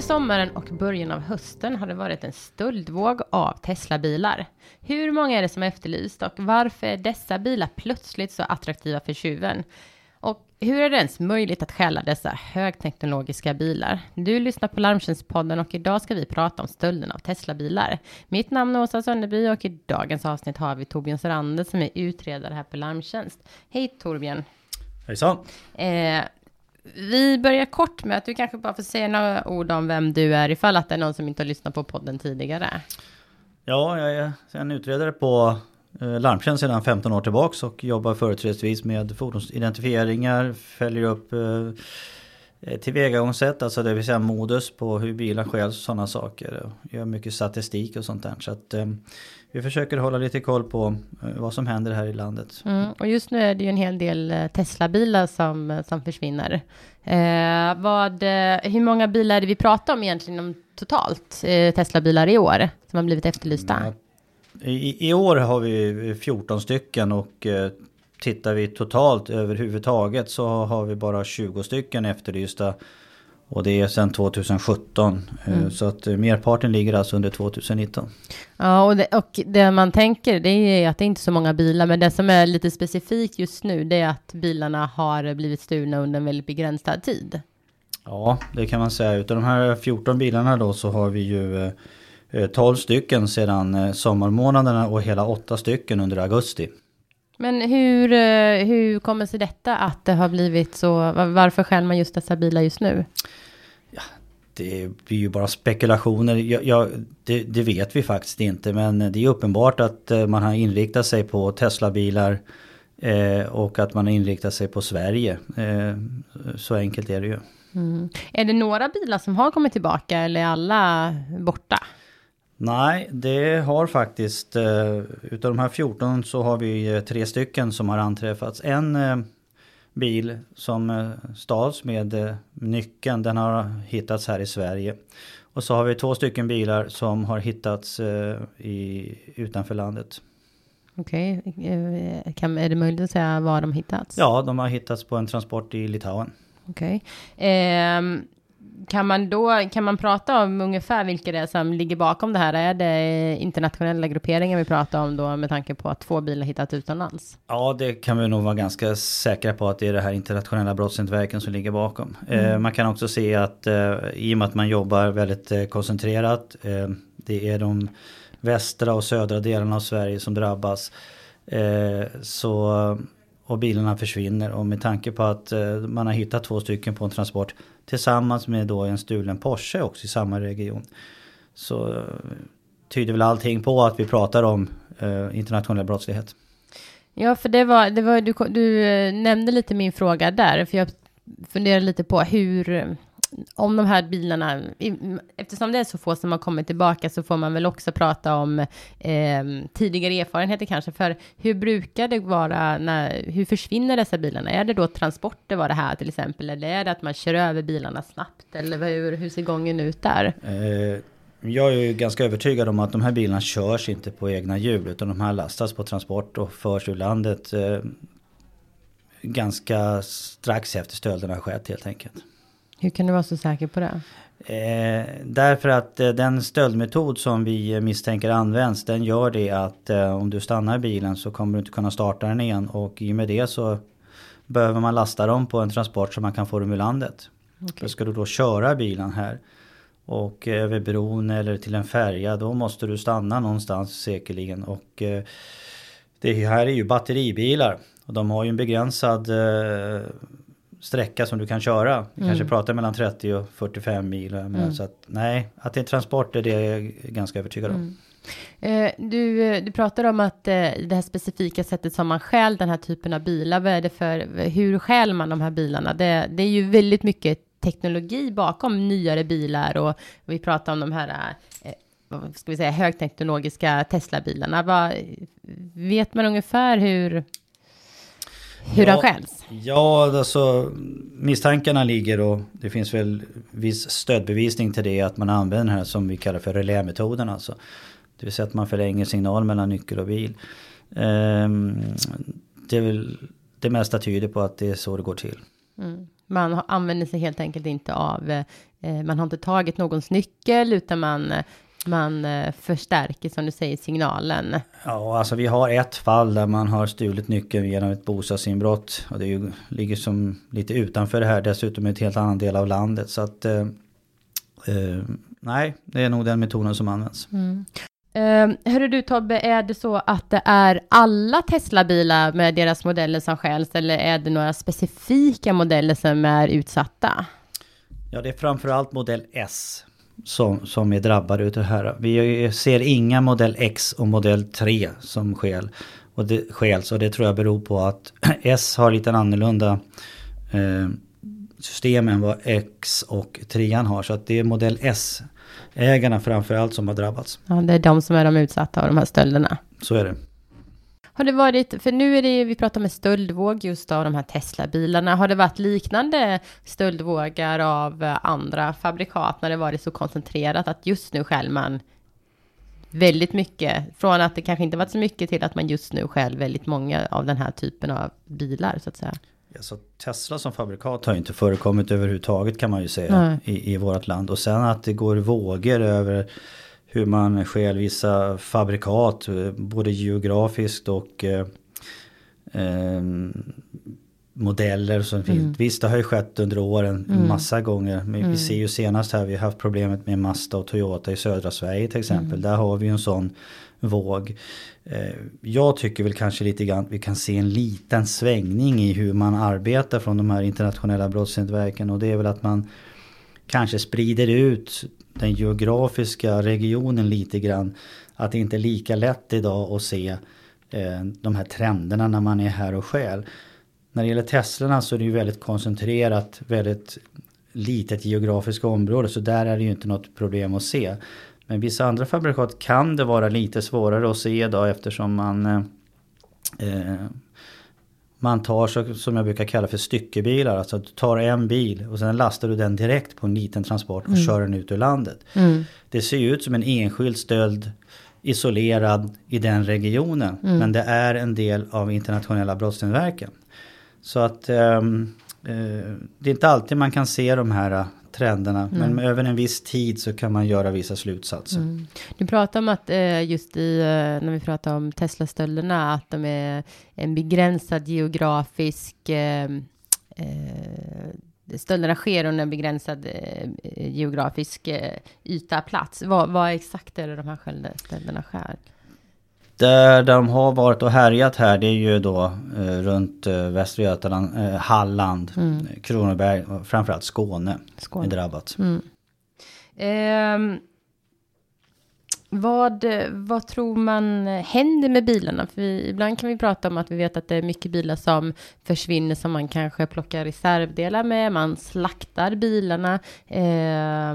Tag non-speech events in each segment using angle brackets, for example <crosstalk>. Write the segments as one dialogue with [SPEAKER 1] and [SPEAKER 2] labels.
[SPEAKER 1] Under sommaren och början av hösten har det varit en stöldvåg av Tesla-bilar. Hur många är det som är efterlyst och varför är dessa bilar plötsligt så attraktiva för tjuven? Och hur är det ens möjligt att stjäla dessa högteknologiska bilar? Du lyssnar på Larmtjänstpodden och idag ska vi prata om stölden av Tesla-bilar. Mitt namn är Åsa Sönderby och i dagens avsnitt har vi Torbjörn Sorander som är utredare här på Larmtjänst. Hej Torbjörn!
[SPEAKER 2] Hejsan!
[SPEAKER 1] Eh, vi börjar kort med att du kanske bara får säga några ord om vem du är ifall att det är någon som inte har lyssnat på podden tidigare.
[SPEAKER 2] Ja, jag är en utredare på eh, Larmtjänst sedan 15 år tillbaks och jobbar företrädesvis med fordonsidentifieringar, följer upp eh, tillvägagångssätt, alltså det vill säga modus på hur bilar stjäls och sådana saker. Gör mycket statistik och sånt där. Så att eh, vi försöker hålla lite koll på vad som händer här i landet.
[SPEAKER 1] Mm, och just nu är det ju en hel del Tesla-bilar som, som försvinner. Eh, vad, hur många bilar är det vi pratar om egentligen om totalt eh, Tesla-bilar i år som har blivit efterlysta? Ja,
[SPEAKER 2] i, I, år har vi 14 stycken och eh, tittar vi totalt överhuvudtaget så har vi bara 20 stycken efterlysta. Och det är sedan 2017. Eh, mm. Så att eh, merparten ligger alltså under 2019.
[SPEAKER 1] Ja, och det, och det man tänker det är att det är inte så många bilar. Men det som är lite specifikt just nu det är att bilarna har blivit stulna under en väldigt begränsad tid.
[SPEAKER 2] Ja, det kan man säga. Utav de här 14 bilarna då så har vi ju 12 eh, stycken sedan sommarmånaderna och hela 8 stycken under augusti.
[SPEAKER 1] Men hur, eh, hur kommer sig detta att det har blivit så? Varför stjäl man just dessa bilar just nu?
[SPEAKER 2] Ja, det blir ju bara spekulationer. Ja, ja det, det, vet vi faktiskt inte. Men det är uppenbart att man har inriktat sig på Tesla-bilar. Eh, och att man har inriktat sig på Sverige. Eh, så enkelt är det ju.
[SPEAKER 1] Mm. Är det några bilar som har kommit tillbaka eller är alla borta?
[SPEAKER 2] Nej, det har faktiskt, uh, utav de här 14 så har vi uh, tre stycken som har anträffats. En uh, bil som stals med nyckeln, den har hittats här i Sverige. Och så har vi två stycken bilar som har hittats i, utanför landet.
[SPEAKER 1] Okej, okay. är det möjligt att säga var de hittats?
[SPEAKER 2] Ja, de har hittats på en transport i Litauen.
[SPEAKER 1] Okej. Okay. Eh, kan man då, kan man prata om ungefär vilka det är som ligger bakom det här? Är det internationella grupperingar vi pratar om då med tanke på att två bilar hittats utomlands?
[SPEAKER 2] Ja, det kan vi nog vara ganska säkra på att det är det här internationella brottsnätverken som ligger bakom. Mm. Eh, man kan också se att eh, i och med att man jobbar väldigt eh, koncentrerat, eh, det är de västra och södra delarna av Sverige som drabbas. Eh, så och bilarna försvinner. Och med tanke på att eh, man har hittat två stycken på en transport tillsammans med då en stulen Porsche också i samma region. Så eh, tyder väl allting på att vi pratar om eh, internationell brottslighet.
[SPEAKER 1] Ja, för det var, det var du, du nämnde lite min fråga där, för jag funderar lite på hur om de här bilarna, eftersom det är så få som har kommit tillbaka så får man väl också prata om eh, tidigare erfarenheter kanske. För hur brukar det vara, när, hur försvinner dessa bilarna? Är det då transporter var det här till exempel? Eller är det att man kör över bilarna snabbt? Eller hur, hur ser gången ut där?
[SPEAKER 2] Eh, jag är ju ganska övertygad om att de här bilarna körs inte på egna hjul utan de här lastas på transport och förs ur landet eh, ganska strax efter stölderna har skett helt enkelt.
[SPEAKER 1] Hur kan du vara så säker på det?
[SPEAKER 2] Eh, därför att eh, den stöldmetod som vi misstänker används den gör det att eh, om du stannar bilen så kommer du inte kunna starta den igen och i och med det så behöver man lasta dem på en transport så man kan få dem ur landet. Okay. Ska du då köra bilen här och eh, över bron eller till en färja då måste du stanna någonstans säkerligen och eh, det här är ju batteribilar och de har ju en begränsad eh, sträcka som du kan köra. Vi mm. kanske pratar mellan 30 och 45 mil. Mm. Så att, nej, att det är transporter det är jag ganska övertygad om. Mm.
[SPEAKER 1] Eh, du, eh, du pratar om att eh, det här specifika sättet som man stjäl den här typen av bilar, vad är det för, hur stjäl man de här bilarna? Det, det är ju väldigt mycket teknologi bakom nyare bilar och, vi pratar om de här vad ska vi säga, högteknologiska Tesla-bilarna. vet man ungefär hur, hur ja, han stjäls?
[SPEAKER 2] Ja, alltså misstankarna ligger och det finns väl viss stödbevisning till det att man använder den här som vi kallar för relämetoden alltså. Det vill säga att man förlänger signal mellan nyckel och bil. Um, det, är väl, det mesta tyder på att det är så det går till.
[SPEAKER 1] Mm. Man använder sig helt enkelt inte av, eh, man har inte tagit någons nyckel utan man, man eh, förstärker som du säger signalen.
[SPEAKER 2] Ja, alltså vi har ett fall där man har stulit nyckeln genom ett bostadsinbrott. Och det ju, ligger som lite utanför det här, dessutom i ett helt annan del av landet. Så att eh, eh, nej, det är nog den metoden som används.
[SPEAKER 1] Mm. Uh, hörru du Tobbe, är det så att det är alla Tesla-bilar med deras modeller som stjäls eller är det några specifika modeller som är utsatta?
[SPEAKER 2] Ja, det är framförallt modell S som, som är drabbade utav det här. Vi ser inga modell X och modell 3 som skäl. Och det skäls och det tror jag beror på att <clears throat> S har lite annorlunda eh, system än vad X och 3 har. Så att det är modell S ägarna framförallt som har drabbats.
[SPEAKER 1] Ja, det är de som är de utsatta av de här stölderna.
[SPEAKER 2] Så är det.
[SPEAKER 1] Har det varit, för nu är det, vi pratar med stöldvåg just av de här Tesla-bilarna. Har det varit liknande stöldvågar av andra fabrikat när det varit så koncentrerat att just nu stjäl man väldigt mycket, från att det kanske inte varit så mycket till att man just nu stjäl väldigt många av den här typen av bilar så att säga.
[SPEAKER 2] Alltså, Tesla som fabrikat har inte förekommit överhuvudtaget kan man ju säga i, i vårt land. Och sen att det går vågor över hur man stjäl vissa fabrikat, både geografiskt och eh, eh, modeller som finns. Mm. Visst det har ju skett under åren mm. massa gånger. Men mm. vi ser ju senast här vi har haft problemet med Mazda och Toyota i södra Sverige till exempel. Mm. Där har vi ju en sån våg. Eh, jag tycker väl kanske lite grann att vi kan se en liten svängning i hur man arbetar från de här internationella brottsnätverken. Och det är väl att man kanske sprider ut den geografiska regionen lite grann. Att det inte är lika lätt idag att se eh, de här trenderna när man är här och skäl. När det gäller Teslorna så är det ju väldigt koncentrerat, väldigt litet geografiskt område. Så där är det ju inte något problem att se. Men vissa andra fabrikat kan det vara lite svårare att se idag eftersom man eh, eh man tar så, som jag brukar kalla för styckebilar. Alltså du tar en bil och sen lastar du den direkt på en liten transport och mm. kör den ut ur landet. Mm. Det ser ut som en enskild stöld isolerad i den regionen. Mm. Men det är en del av internationella brottsnätverken. Så att um, uh, det är inte alltid man kan se de här trenderna. Mm. Men över en viss tid så kan man göra vissa slutsatser. Mm.
[SPEAKER 1] Du pratar om att eh, just i, eh, när vi pratar om Tesla-stölderna, att de är en begränsad geografisk eh, stölderna sker under en begränsad geografisk yta, plats. Vad, vad exakt är det de här stölderna sker?
[SPEAKER 2] Där de har varit och härjat här det är ju då eh, runt eh, Västra Götaland, eh, Halland, mm. Kronoberg och framförallt Skåne, Skåne. är drabbat. Mm.
[SPEAKER 1] Eh, vad, vad tror man händer med bilarna? För vi, ibland kan vi prata om att vi vet att det är mycket bilar som försvinner som man kanske plockar reservdelar med. Man slaktar bilarna. Eh,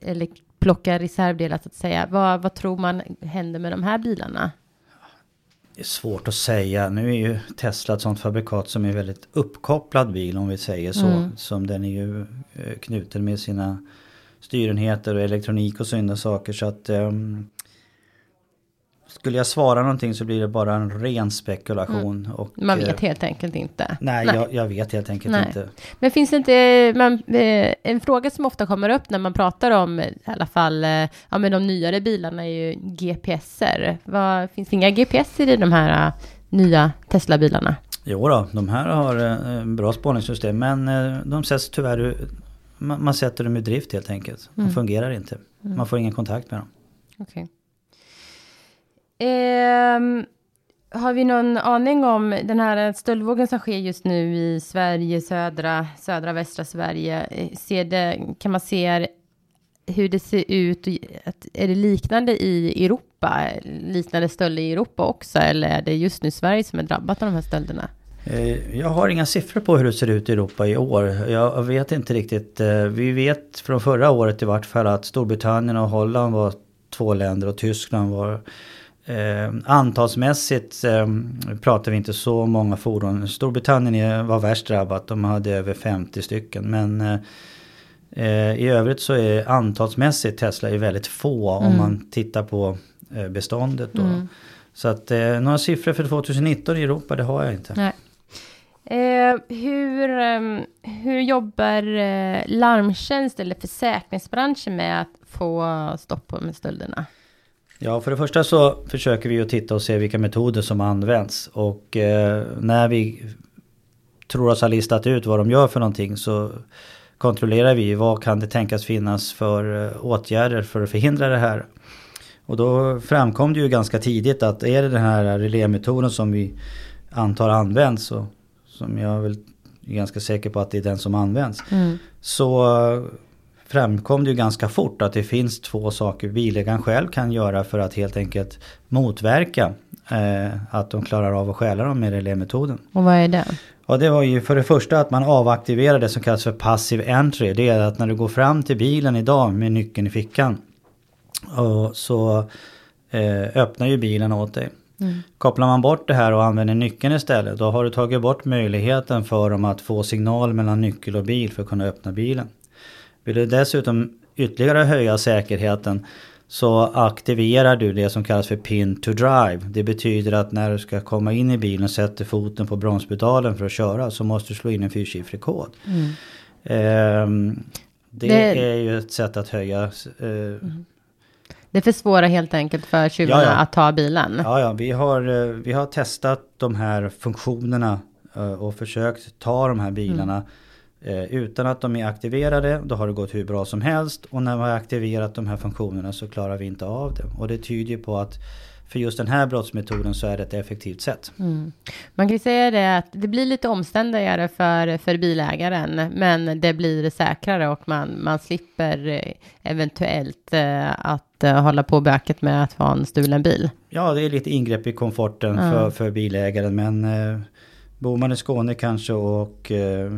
[SPEAKER 1] eller plockar reservdelar så att säga. Vad, vad tror man händer med de här bilarna?
[SPEAKER 2] Det är svårt att säga. Nu är ju Tesla ett sånt fabrikat som är väldigt uppkopplad bil om vi säger så. Mm. Som den är ju eh, knuten med sina styrenheter och elektronik och sådana saker. Så att um, skulle jag svara någonting så blir det bara en ren spekulation. Mm. Och,
[SPEAKER 1] man vet eh, helt enkelt inte.
[SPEAKER 2] Nej, nej. Jag, jag, vet helt enkelt nej. inte.
[SPEAKER 1] Men finns det inte man, eh, en fråga som ofta kommer upp när man pratar om i alla fall eh, ja, men de nyare bilarna är ju GPSer. Vad, finns det inga GPSer i de här nya Tesla-bilarna?
[SPEAKER 2] Jo då, de här har bra spårningssystem men de sätts tyvärr man, man sätter dem i drift helt enkelt. De mm. fungerar inte. Mm. Man får ingen kontakt med dem.
[SPEAKER 1] Okay. Eh, har vi någon aning om den här stöldvågen som sker just nu i Sverige, södra, södra västra Sverige? Eh, ser det, kan man se hur det ser ut? Är det liknande i Europa? Liknande stölder i Europa också? Eller är det just nu Sverige som är drabbat av de här stölderna?
[SPEAKER 2] Eh, jag har inga siffror på hur det ser ut i Europa i år. Jag vet inte riktigt. Eh, vi vet från förra året i vart fall att Storbritannien och Holland var två länder och Tyskland var Eh, antalsmässigt eh, pratar vi inte så många fordon. Storbritannien var värst drabbat. De hade över 50 stycken. Men eh, eh, i övrigt så är antalsmässigt Tesla är väldigt få mm. om man tittar på eh, beståndet. Då. Mm. Så att eh, några siffror för 2019 i Europa det har jag inte.
[SPEAKER 1] Nej. Eh, hur, eh, hur jobbar eh, larmtjänst eller försäkringsbranschen med att få stopp på stölderna?
[SPEAKER 2] Ja, för det första så försöker vi att titta och se vilka metoder som används. Och eh, när vi tror oss ha listat ut vad de gör för någonting så kontrollerar vi vad kan det tänkas finnas för eh, åtgärder för att förhindra det här. Och då framkom det ju ganska tidigt att är det den här relémetoden som vi antar används och som jag är väl ganska säker på att det är den som används. Mm. Så framkom det ju ganska fort att det finns två saker bilägaren själv kan göra för att helt enkelt motverka eh, att de klarar av att stjäla dem med relémetoden.
[SPEAKER 1] Och vad är det?
[SPEAKER 2] Ja det var ju för det första att man avaktiverar det som kallas för passive entry. Det är att när du går fram till bilen idag med nyckeln i fickan. Och så eh, öppnar ju bilen åt dig. Mm. Kopplar man bort det här och använder nyckeln istället då har du tagit bort möjligheten för dem att få signal mellan nyckel och bil för att kunna öppna bilen. Vill du dessutom ytterligare höja säkerheten så aktiverar du det som kallas för pin to drive. Det betyder att när du ska komma in i bilen och sätter foten på bromspedalen för att köra så måste du slå in en fyrsiffrig kod. Mm. Eh, det, det, är ju ett sätt att höja eh, mm.
[SPEAKER 1] Det försvårar helt enkelt för tjuvarna ja, ja. att ta bilen.
[SPEAKER 2] Ja, ja, vi har, eh, vi har testat de här funktionerna eh, och försökt ta de här bilarna mm. Eh, utan att de är aktiverade. Då har det gått hur bra som helst och när vi har aktiverat de här funktionerna så klarar vi inte av det. Och det tyder på att för just den här brottsmetoden så är det ett effektivt sätt. Mm.
[SPEAKER 1] Man kan ju säga det att det blir lite omständigare för, för bilägaren, men det blir säkrare och man, man slipper eh, eventuellt eh, att eh, hålla på böket med att ha en stulen bil.
[SPEAKER 2] Ja, det är lite ingrepp i komforten mm. för, för bilägaren, men eh, bor man i Skåne kanske och, eh,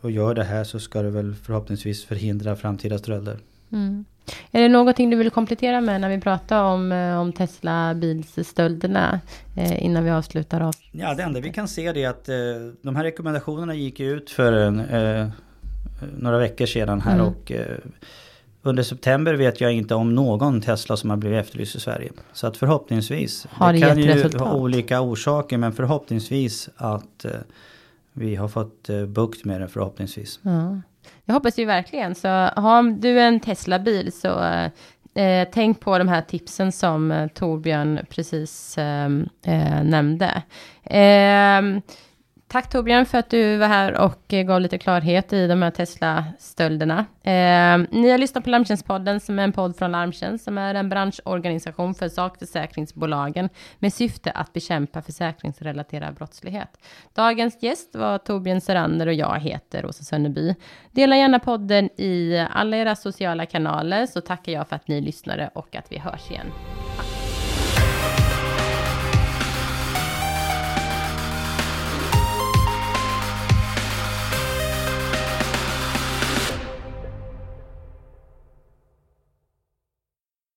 [SPEAKER 2] och gör det här så ska det väl förhoppningsvis förhindra framtida stölder. Mm.
[SPEAKER 1] Är det någonting du vill komplettera med när vi pratar om, eh, om Tesla bilstölderna eh, innan vi avslutar av?
[SPEAKER 2] Ja, det enda vi kan se är att eh, de här rekommendationerna gick ut för en, eh, några veckor sedan här mm. och eh, under september vet jag inte om någon Tesla som har blivit efterlyst i Sverige. Så att förhoppningsvis.
[SPEAKER 1] Har det, det kan ju resultat?
[SPEAKER 2] ha olika orsaker men förhoppningsvis att eh, vi har fått eh, bukt med det förhoppningsvis.
[SPEAKER 1] Ja. Jag hoppas ju verkligen. Så har du en Tesla-bil så eh, tänk på de här tipsen som eh, Torbjörn precis eh, eh nämnde. Eh, Tack Torbjörn för att du var här och gav lite klarhet i de här Tesla-stölderna. Eh, ni har lyssnat på Larmtjänstpodden som är en podd från Larmtjänst som är en branschorganisation för sakförsäkringsbolagen med syfte att bekämpa försäkringsrelaterad brottslighet. Dagens gäst var Torbjörn Serander och jag heter Åsa Sönneby. Dela gärna podden i alla era sociala kanaler så tackar jag för att ni lyssnade och att vi hörs igen.